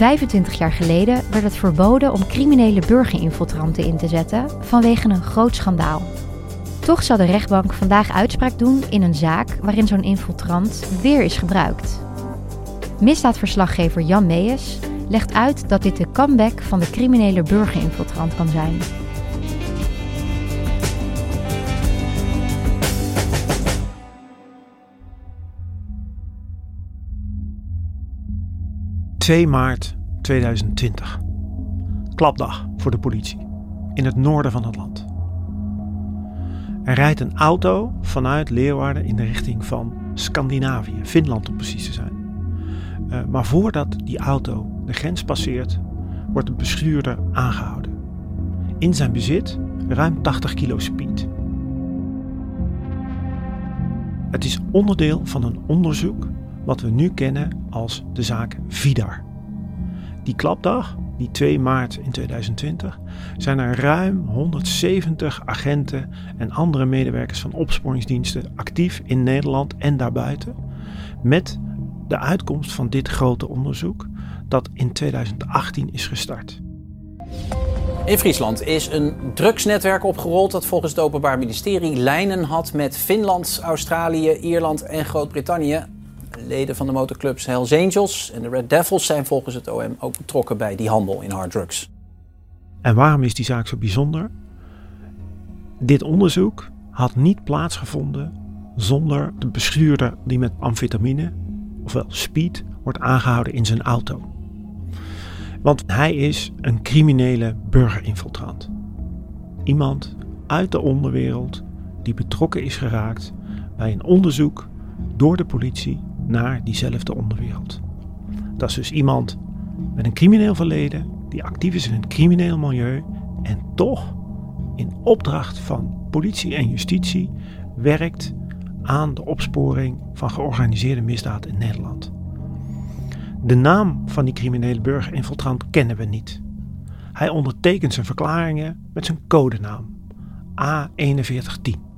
...25 jaar geleden werd het verboden om criminele burgerinfiltranten in te zetten... vanwege een groot schandaal. Toch zal de rechtbank vandaag uitspraak doen in een zaak... waarin zo'n infiltrant weer is gebruikt. Misdaadverslaggever Jan Mees legt uit dat dit de comeback van de criminele burgerinfiltrant kan zijn. ...2 maart 2020. Klapdag voor de politie. In het noorden van het land. Er rijdt een auto vanuit Leeuwarden in de richting van Scandinavië. Finland om precies te zijn. Uh, maar voordat die auto de grens passeert, wordt de bestuurder aangehouden. In zijn bezit ruim 80 kilo speed. Het is onderdeel van een onderzoek wat we nu kennen als de zaak Vidar. Die klapdag, die 2 maart in 2020, zijn er ruim 170 agenten en andere medewerkers van opsporingsdiensten actief in Nederland en daarbuiten met de uitkomst van dit grote onderzoek dat in 2018 is gestart. In Friesland is een drugsnetwerk opgerold dat volgens het Openbaar Ministerie lijnen had met Finland, Australië, Ierland en Groot-Brittannië. Leden van de motorclubs Hells Angels en de Red Devils zijn volgens het OM ook betrokken bij die handel in harddrugs. En waarom is die zaak zo bijzonder? Dit onderzoek had niet plaatsgevonden zonder de bestuurder die met amfetamine, ofwel speed, wordt aangehouden in zijn auto. Want hij is een criminele burgerinfiltrant. Iemand uit de onderwereld die betrokken is geraakt bij een onderzoek door de politie naar diezelfde onderwereld. Dat is dus iemand met een crimineel verleden die actief is in een crimineel milieu en toch in opdracht van politie en justitie werkt aan de opsporing van georganiseerde misdaad in Nederland. De naam van die criminele burgerinfiltrant kennen we niet. Hij ondertekent zijn verklaringen met zijn codenaam A4110.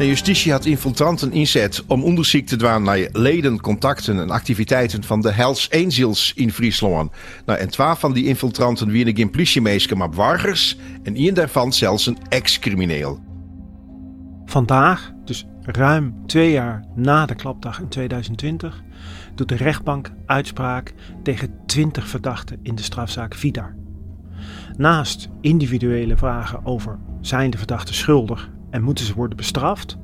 De justitie had infiltranten inzet om onderzoek te doen naar leden, contacten en activiteiten van de Hells Angels in Friesland. Nou, en twee van die infiltranten wieren geen politiemeester, maar wargers en één daarvan zelfs een ex-crimineel. Vandaag, dus ruim twee jaar na de klapdag in 2020, doet de rechtbank uitspraak tegen 20 verdachten in de strafzaak Vidar. Naast individuele vragen over zijn de verdachten schuldig en moeten ze worden bestraft,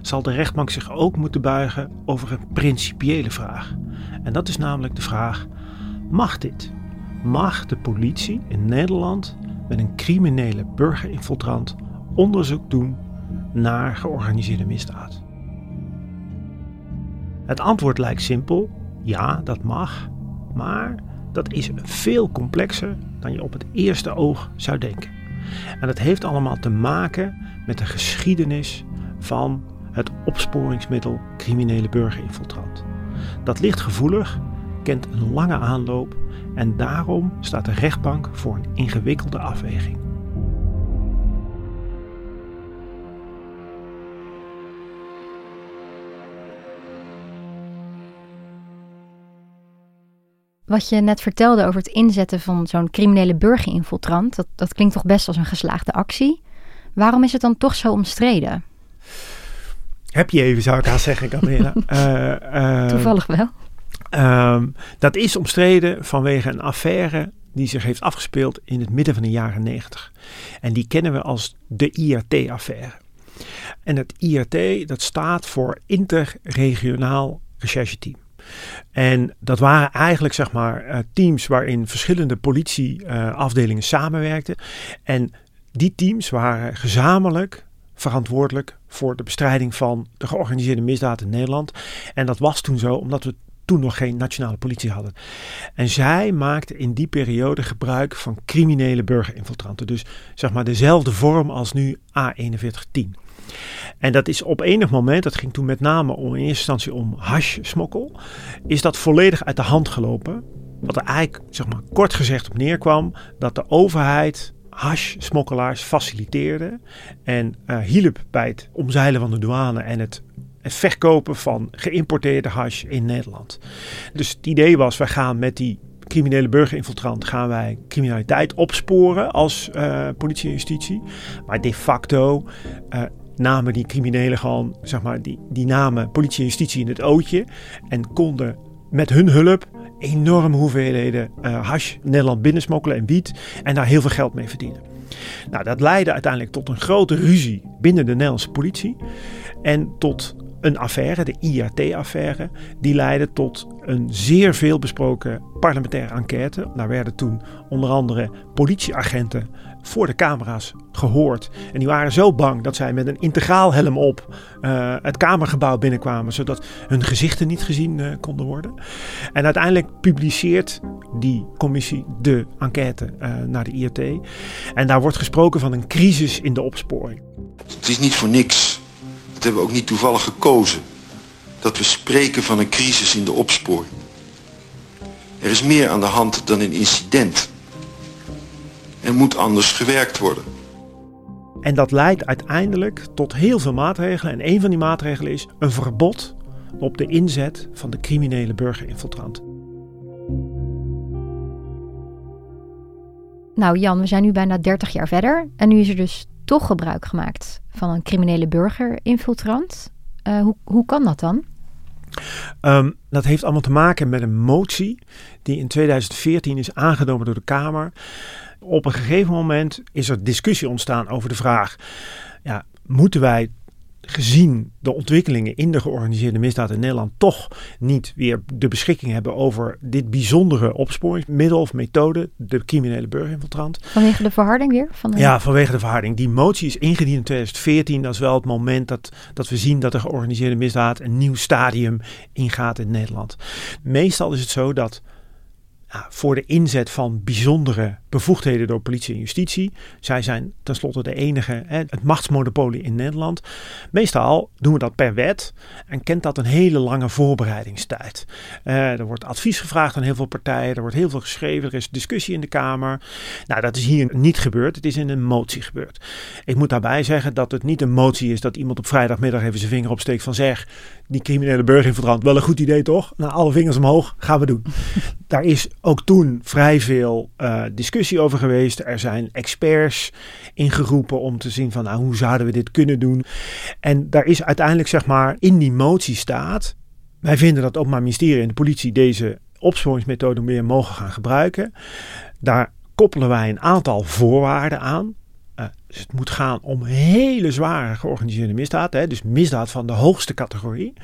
zal de rechtbank zich ook moeten buigen over een principiële vraag. En dat is namelijk de vraag: mag dit? Mag de politie in Nederland met een criminele burgerinfiltrant onderzoek doen naar georganiseerde misdaad? Het antwoord lijkt simpel: ja, dat mag, maar dat is veel complexer dan je op het eerste oog zou denken. En dat heeft allemaal te maken met de geschiedenis van het opsporingsmiddel criminele burgerinfiltrant. Dat ligt gevoelig, kent een lange aanloop en daarom staat de rechtbank voor een ingewikkelde afweging. Wat je net vertelde over het inzetten van zo'n criminele burgerinfiltrant, dat, dat klinkt toch best als een geslaagde actie. Waarom is het dan toch zo omstreden? Heb je even, zou ik haast zeggen, Gabriela. uh, uh, Toevallig wel. Ehm, dat is omstreden vanwege een affaire die zich heeft afgespeeld in het midden van de jaren 90. En die kennen we als de IRT-affaire. En het IRT, dat staat voor Interregionaal Rechercheteam. En dat waren eigenlijk zeg maar eh, teams waarin verschillende politieafdelingen samenwerkten. En die teams waren gezamenlijk verantwoordelijk voor de bestrijding van de georganiseerde misdaad in Nederland. En dat was toen zo omdat we toen nog geen nationale politie hadden. En zij maakten in die periode gebruik van criminele burgerinfiltranten. Dus zeg maar dezelfde vorm als nu A4110. En dat is op enig moment, dat ging toen met name om in eerste instantie om hash-smokkel, is dat volledig uit de hand gelopen. Wat er eigenlijk, zeg maar, kort gezegd op neerkwam, dat de overheid hash-smokkelaars faciliteerde en uh, hielp bij het omzeilen van de douane en het verkopen van geïmporteerde hash in Nederland. Dus het idee was, wij gaan met die criminele burgerinfiltrant gaan wij criminaliteit opsporen als uh, politie en justitie. Maar de facto uh, namen die criminelen gewoon, zeg maar, die, die namen politie en justitie in het ootje. En konden met hun hulp enorme hoeveelheden uh, hash Nederland binnensmokkelen en wiet. En daar heel veel geld mee verdienen. Nou, dat leidde uiteindelijk tot een grote ruzie binnen de Nederlandse politie. En tot een affaire, de IRT-affaire, die leidde tot een zeer veel besproken parlementaire enquête. Daar werden toen onder andere politieagenten voor de camera's gehoord. En die waren zo bang dat zij met een integraal helm op uh, het Kamergebouw binnenkwamen, zodat hun gezichten niet gezien uh, konden worden. En uiteindelijk publiceert die commissie de enquête uh, naar de IRT. En daar wordt gesproken van een crisis in de opsporing. Het is niet voor niks dat hebben we ook niet toevallig gekozen. Dat we spreken van een crisis in de opsporing. Er is meer aan de hand dan een incident. Er moet anders gewerkt worden. En dat leidt uiteindelijk tot heel veel maatregelen. En een van die maatregelen is een verbod op de inzet van de criminele burgerinfiltrant. Nou Jan, we zijn nu bijna 30 jaar verder. En nu is er dus toch gebruik gemaakt van een criminele burgerinfiltrant. Uh, hoe, hoe kan dat dan? Um, dat heeft allemaal te maken met een motie die in 2014 is aangenomen door de Kamer. Op een gegeven moment is er discussie ontstaan over de vraag: ja, moeten wij gezien de ontwikkelingen in de georganiseerde misdaad in Nederland toch niet weer de beschikking hebben over dit bijzondere opsporingsmiddel of methode, de criminele burgerinfiltrant. Vanwege de verharding weer? Van de... Ja, vanwege de verharding. Die motie is ingediend in 2014. Dat is wel het moment dat, dat we zien dat de georganiseerde misdaad een nieuw stadium ingaat in Nederland. Meestal is het zo dat voor de inzet van bijzondere bevoegdheden door politie en justitie. Zij zijn tenslotte de enige, hè, het machtsmonopolie in Nederland. Meestal doen we dat per wet en kent dat een hele lange voorbereidingstijd. Uh, er wordt advies gevraagd aan heel veel partijen, er wordt heel veel geschreven, er is discussie in de Kamer. Nou, dat is hier niet gebeurd, het is in een motie gebeurd. Ik moet daarbij zeggen dat het niet een motie is dat iemand op vrijdagmiddag even zijn vinger opsteekt van zeg, die criminele burgerinfiltrant, wel een goed idee toch? Nou, alle vingers omhoog, gaan we doen. Daar is ook toen vrij veel uh, discussie over geweest. Er zijn experts ingeroepen om te zien van nou, hoe zouden we dit kunnen doen. En daar is uiteindelijk zeg maar in die motie staat. Wij vinden dat ook maar ministerie en de politie deze opsporingsmethode meer mogen gaan gebruiken. Daar koppelen wij een aantal voorwaarden aan. Uh, dus het moet gaan om hele zware georganiseerde misdaad, hè, dus misdaad van de hoogste categorie. Uh,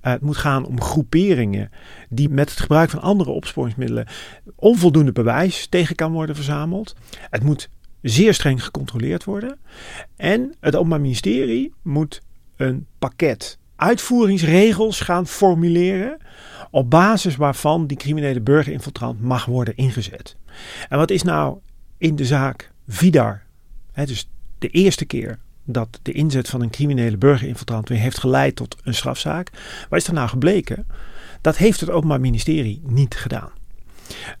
het moet gaan om groeperingen die met het gebruik van andere opsporingsmiddelen onvoldoende bewijs tegen kan worden verzameld. Het moet zeer streng gecontroleerd worden. En het Openbaar Ministerie moet een pakket uitvoeringsregels gaan formuleren op basis waarvan die criminele burgerinfiltrant mag worden ingezet. En wat is nou in de zaak Vidar dus de eerste keer dat de inzet van een criminele burgerinfiltrant weer heeft geleid tot een strafzaak. Wat is er nou gebleken? Dat heeft het Openbaar Ministerie niet gedaan.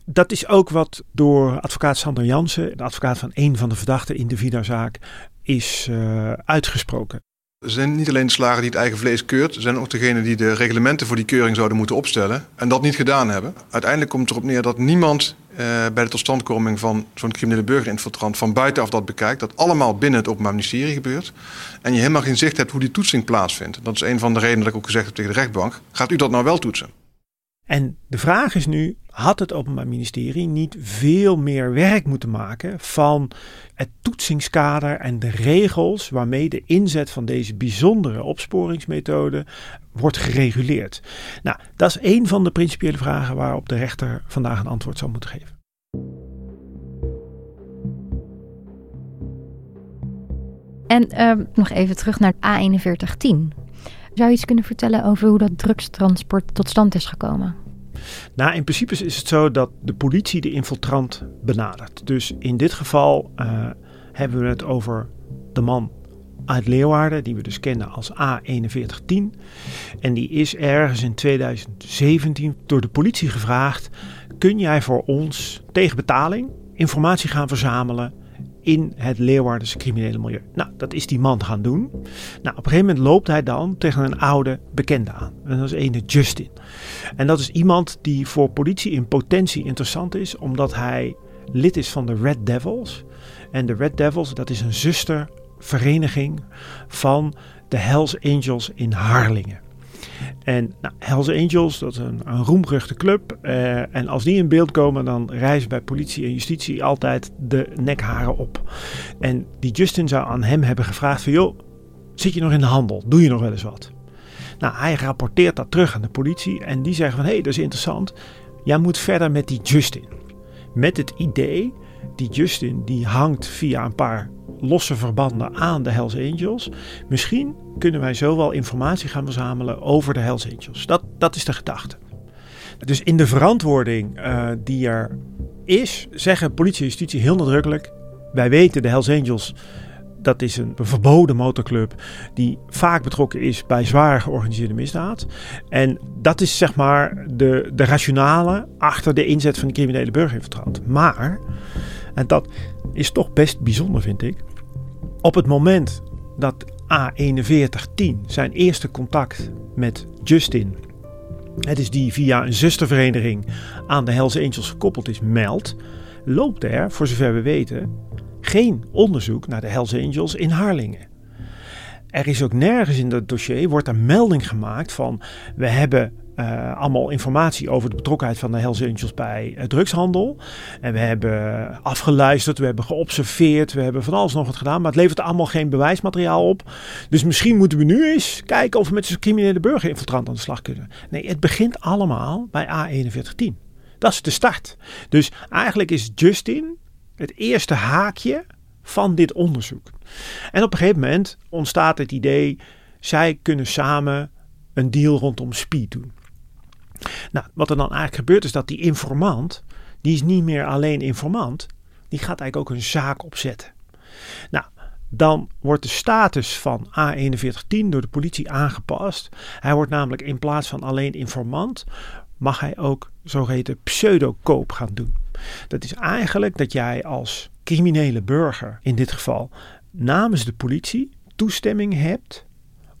Dat is ook wat door advocaat Sander Jansen, de advocaat van een van de verdachten in de Vida-zaak, is uh, uitgesproken. Er zijn niet alleen de slager die het eigen vlees keurt, er zijn ook degenen die de reglementen voor die keuring zouden moeten opstellen en dat niet gedaan hebben. Uiteindelijk komt het erop neer dat niemand uh, bij de totstandkoming van zo'n criminele burgerinfiltrant van buitenaf dat bekijkt. Dat allemaal binnen het Openbaar Ministerie gebeurt. En je helemaal geen zicht hebt hoe die toetsing plaatsvindt. Dat is een van de redenen dat ik ook gezegd heb tegen de rechtbank. Gaat u dat nou wel toetsen? En de vraag is nu, had het Openbaar Ministerie niet veel meer werk moeten maken van het toetsingskader en de regels waarmee de inzet van deze bijzondere opsporingsmethode wordt gereguleerd? Nou, dat is een van de principiële vragen waarop de rechter vandaag een antwoord zou moeten geven. En uh, nog even terug naar A4110. Zou je iets kunnen vertellen over hoe dat drugstransport tot stand is gekomen? Nou, in principe is het zo dat de politie de infiltrant benadert. Dus in dit geval uh, hebben we het over de man uit Leeuwarden, die we dus kennen als A4110. En die is ergens in 2017 door de politie gevraagd: kun jij voor ons tegen betaling informatie gaan verzamelen in het Leeuwardense criminele milieu. Nou, dat is die man gaan doen. Nou, op een gegeven moment loopt hij dan tegen een oude bekende aan. En dat is ene Justin. En dat is iemand die voor politie in potentie interessant is, omdat hij lid is van de Red Devils. En de Red Devils, dat is een zustervereniging van de Hells Angels in Harlingen. En nou, Hells Angels, dat is een, een roemruchte club. Uh, en als die in beeld komen, dan rijzen bij politie en justitie altijd de nekharen op. En die Justin zou aan hem hebben gevraagd van... joh, zit je nog in de handel? Doe je nog wel eens wat? Nou, hij rapporteert dat terug aan de politie. En die zeggen van, hé, hey, dat is interessant. Jij moet verder met die Justin. Met het idee, die Justin die hangt via een paar losse verbanden aan de Hells Angels. Misschien kunnen wij zo wel informatie gaan verzamelen over de Hells Angels. Dat, dat is de gedachte. Dus in de verantwoording uh, die er is, zeggen politie en justitie heel nadrukkelijk: wij weten de Hells Angels. Dat is een verboden motorclub die vaak betrokken is bij zwaar georganiseerde misdaad. En dat is zeg maar de, de rationale achter de inzet van de criminele burgerinfiltrant. Maar, en dat is toch best bijzonder vind ik. Op het moment dat A4110 zijn eerste contact met Justin, het is die via een zustervereniging aan de Hells Angels gekoppeld is, meldt, loopt er, voor zover we weten, geen onderzoek naar de Hells Angels in Harlingen. Er is ook nergens in dat dossier wordt er melding gemaakt van we hebben uh, allemaal informatie over de betrokkenheid van de Hells Angels bij uh, drugshandel. En we hebben afgeluisterd, we hebben geobserveerd, we hebben van alles nog wat gedaan. Maar het levert allemaal geen bewijsmateriaal op. Dus misschien moeten we nu eens kijken of we met zo'n criminele burgerinfiltrant aan de slag kunnen. Nee, het begint allemaal bij A4110. Dat is de start. Dus eigenlijk is Justin het eerste haakje van dit onderzoek. En op een gegeven moment ontstaat het idee, zij kunnen samen een deal rondom speed doen. Nou, wat er dan eigenlijk gebeurt is dat die informant, die is niet meer alleen informant, die gaat eigenlijk ook een zaak opzetten. Nou, dan wordt de status van A4110 door de politie aangepast. Hij wordt namelijk in plaats van alleen informant, mag hij ook zogeheten pseudokoop gaan doen. Dat is eigenlijk dat jij als criminele burger, in dit geval namens de politie, toestemming hebt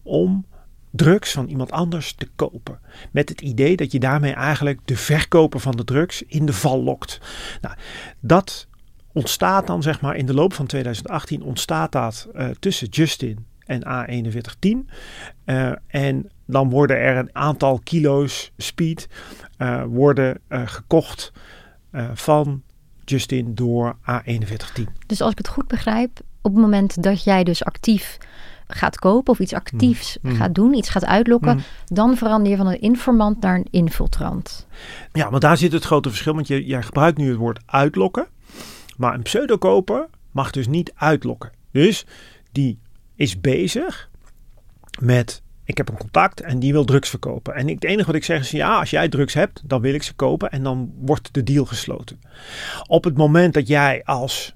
om drugs van iemand anders te kopen. Met het idee dat je daarmee eigenlijk de verkoper van de drugs in de val lokt. Nou, dat ontstaat dan zeg maar in de loop van 2018 ontstaat dat uh, tussen Justin en A4110. Uh, en dan worden er een aantal kilo's speed uh, worden gekocht van Justin door A4110. Dus als ik het goed begrijp, op het moment dat jij dus actief gaat kopen of iets actiefs mm. Mm. gaat doen, iets gaat uitlokken, mm. dan verander je van een informant naar een infiltrant. Ja, want daar zit het grote verschil, want je, jij gebruikt nu het woord uitlokken, maar een pseudokoper mag dus niet uitlokken. Dus die is bezig met ik heb een contact en die wil drugs verkopen. En het enige wat ik zeg is: ja, als jij drugs hebt, dan wil ik ze kopen en dan wordt de deal gesloten. Op het moment dat jij als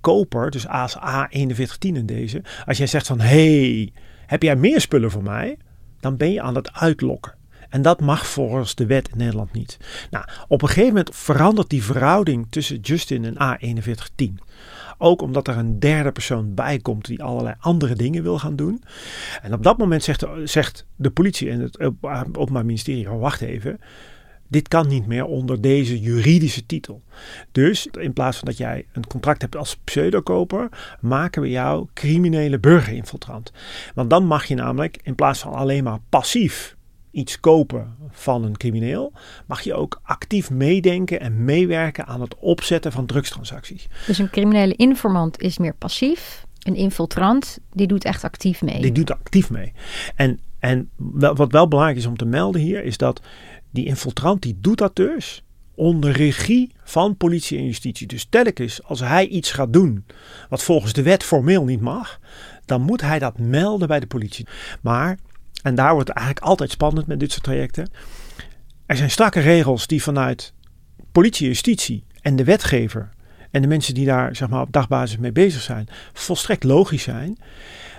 koper, dus als A4110 in deze, als jij zegt van hey, heb jij meer spullen voor mij? Dan ben je aan het uitlokken. En dat mag volgens de wet in Nederland niet. Nou, op een gegeven moment verandert die verhouding tussen Justin en A4110. Ook omdat er een derde persoon bij komt die allerlei andere dingen wil gaan doen. En op dat moment zegt de, zegt de politie en het Openbaar Ministerie: wacht even dit kan niet meer onder deze juridische titel. Dus in plaats van dat jij een contract hebt als pseudokoper, maken we jou criminele burgerinfiltrant. Want dan mag je namelijk in plaats van alleen maar passief iets kopen van een crimineel, mag je ook actief meedenken en meewerken aan het opzetten van drugstransacties. Dus een criminele informant is meer passief. Een infiltrant, die doet echt actief mee. Die doet actief mee. En, en wat wel belangrijk is om te melden hier, is dat die infiltrant, die doet dat dus onder regie van politie en justitie. Dus telkens als hij iets gaat doen wat volgens de wet formeel niet mag, dan moet hij dat melden bij de politie. Maar, en daar wordt het eigenlijk altijd spannend met dit soort trajecten, er zijn strakke regels die vanuit politie justitie en de wetgever en de mensen die daar zeg maar, op dagbasis mee bezig zijn, volstrekt logisch zijn,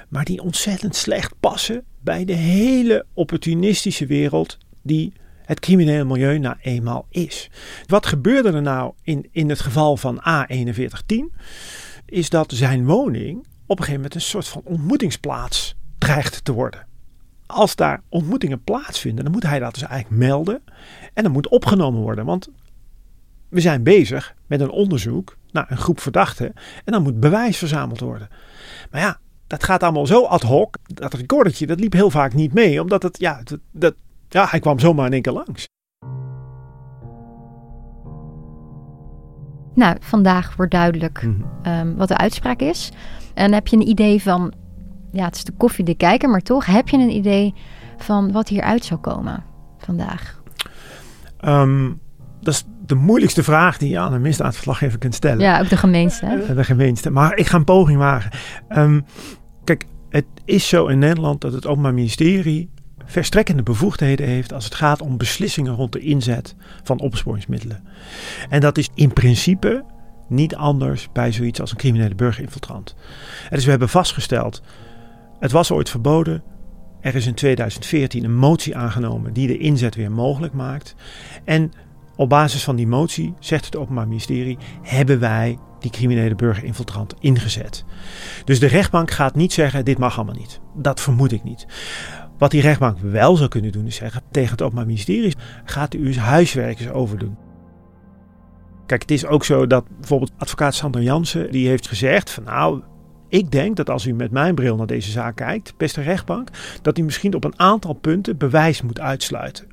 maar die ontzettend slecht passen bij de hele opportunistische wereld die het criminele milieu nou eenmaal is. Wat gebeurde er nou in, in het geval van A4110? Is dat zijn woning op een gegeven moment een soort van ontmoetingsplaats dreigt te worden. Als daar ontmoetingen plaatsvinden, dan moet hij dat dus eigenlijk melden. En dan moet opgenomen worden. Want we zijn bezig met een onderzoek naar een groep verdachten. En dan moet bewijs verzameld worden. Maar ja, dat gaat allemaal zo ad hoc. Dat recordertje, dat liep heel vaak niet mee. Omdat het, ja, dat, dat, ja hij kwam zomaar in één keer langs. Nou, vandaag wordt duidelijk Mhm. ehm, wat de uitspraak is. En heb je een idee van, ja, het is de koffie de kijker, maar toch heb je een idee van wat hieruit zou komen vandaag? Ehm, dat is de moeilijkste vraag die je aan een misdaadverslaggever kunt stellen. Ja, ook de gemeenste. hè? Eh, De gemeenste. Maar ik ga een poging wagen. Ehm, kijk, het is zo in Nederland dat het Openbaar Ministerie verstrekkende bevoegdheden heeft als het gaat om beslissingen rond de inzet van opsporingsmiddelen. En dat is in principe niet anders bij zoiets als een criminele burgerinfiltrant. En dus we hebben vastgesteld, het was ooit verboden. Er is in 2014 een motie aangenomen die de inzet weer mogelijk maakt. En op basis van die motie, zegt het Openbaar Ministerie, hebben wij die criminele burgerinfiltrant ingezet. Dus de rechtbank gaat niet zeggen: dit mag allemaal niet. Dat vermoed ik niet. Wat die rechtbank wel zou kunnen doen, is zeggen tegen het Openbaar Ministerie: gaat u eens overdoen. Kijk, het is ook zo dat bijvoorbeeld advocaat Sander Jansen, die heeft gezegd van nou, ik denk dat als u met mijn bril naar deze zaak kijkt, beste rechtbank, dat u misschien op een aantal punten bewijs moet uitsluiten.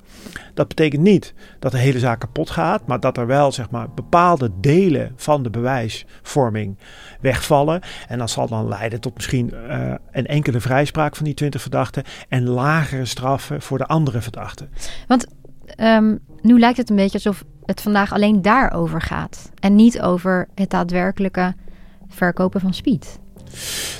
Dat betekent niet dat de hele zaak kapot gaat, maar dat er wel zeg maar, bepaalde delen van de bewijsvorming wegvallen. En dat zal dan leiden tot misschien eh, een enkele vrijspraak van die 20 verdachten en lagere straffen voor de andere verdachten. Want ehm, nu lijkt het een beetje alsof het vandaag alleen daarover gaat. En niet over het daadwerkelijke verkopen van speed.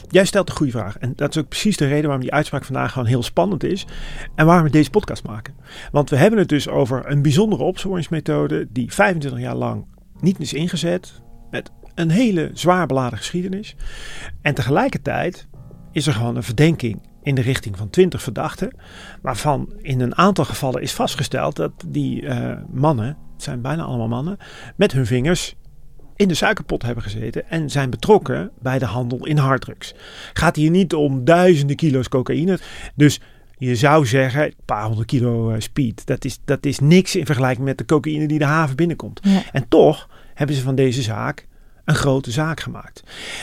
Jij stelt een goede vraag. En dat is ook precies de reden waarom die uitspraak vandaag gewoon heel spannend is. En waarom we deze podcast maken. Want we hebben het dus over een bijzondere opsporingsmethode die 25 jaar lang niet is ingezet. Met een hele zwaar beladen geschiedenis. En tegelijkertijd is er gewoon een verdenking in de richting van 20 verdachten. Waarvan in een aantal gevallen is vastgesteld dat die uh, mannen, het zijn bijna allemaal mannen, met hun vingers in de suikerpot hebben gezeten en zijn betrokken bij de handel in harddrugs. Gaat hier niet om duizenden kilo's cocaïne. Dus je zou zeggen, een paar honderd kilo speed, dat is, dat is niks in vergelijking met de cocaïne die de haven binnenkomt. Ja. En toch hebben ze van deze zaak een grote zaak gemaakt.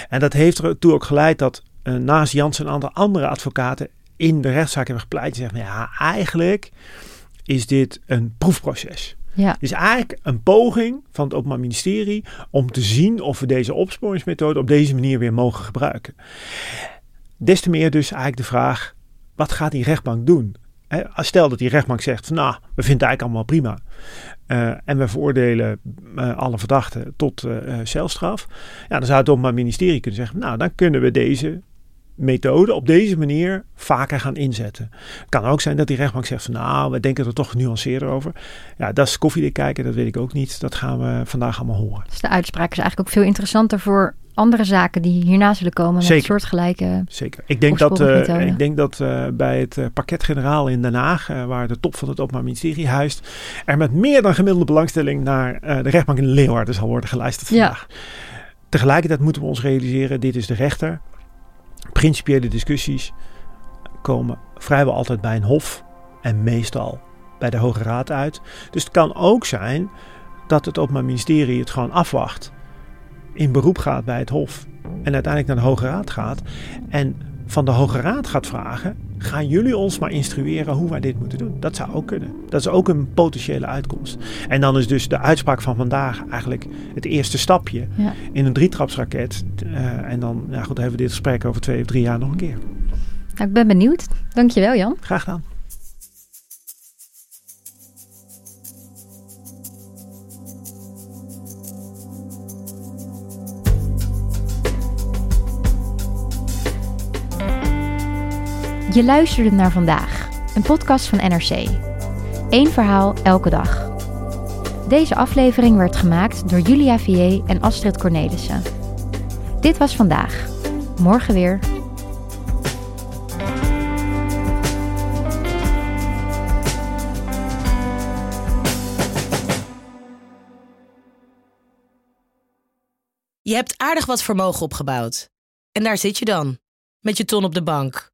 En dat heeft ertoe ook geleid dat uh, naast Jans een aantal andere advocaten in de rechtszaak hebben gepleit. Die zeggen, ja, eigenlijk is dit een proefproces. Ja. Is eigenlijk een poging van het Openbaar Ministerie om te zien of we deze opsporingsmethode op deze manier weer mogen gebruiken. Des te meer dus eigenlijk de vraag, wat gaat die rechtbank doen? Stel dat die rechtbank zegt, van, nou, we vinden het eigenlijk allemaal prima. Uh, en we veroordelen uh, alle verdachten tot uh, celstraf. Ja, dan zou het Openbaar Ministerie kunnen zeggen, nou, dan kunnen we deze methode op deze manier vaker gaan inzetten. Het kan ook zijn dat die rechtbank zegt van nou, we denken er toch genuanceerder over. Ja, dat is koffiedik kijken, dat weet ik ook niet. Dat gaan we vandaag allemaal horen. Dus de uitspraak is eigenlijk ook veel interessanter voor andere zaken die hierna zullen komen met Zeker. soortgelijke Zeker. Ik denk dat, uh, ik denk dat uh, bij het uh, pakket-generaal in Den Haag, waar de top van het Openbaar Ministerie huist, er met meer dan gemiddelde belangstelling naar de rechtbank in Leeuwarden zal worden geluisterd vandaag. Ja. Tegelijkertijd moeten we ons realiseren, dit is de rechter. Principiële discussies komen vrijwel altijd bij een hof en meestal bij de Hoge Raad uit. Dus het kan ook zijn dat het Openbaar Ministerie het gewoon afwacht, in beroep gaat bij het hof en uiteindelijk naar de Hoge Raad gaat en van de Hoge Raad gaat vragen: gaan jullie ons maar instrueren hoe wij dit moeten doen. Dat zou ook kunnen. Dat is ook een potentiële uitkomst. En dan is dus de uitspraak van vandaag eigenlijk het eerste stapje Ja. in een drietrapsraket. Uh, en dan, ja goed, hebben we dit gesprek over twee of drie jaar nog een keer. Nou, ik ben benieuwd. Dankjewel Jan. Graag gedaan. Je luisterde naar vandaag, een podcast van NRC. Eén verhaal elke dag. Deze aflevering werd gemaakt door Julia Vier en Astrid Cornelissen. Dit was vandaag. Morgen weer. Je hebt aardig wat vermogen opgebouwd. En daar zit je dan, met je ton op de bank.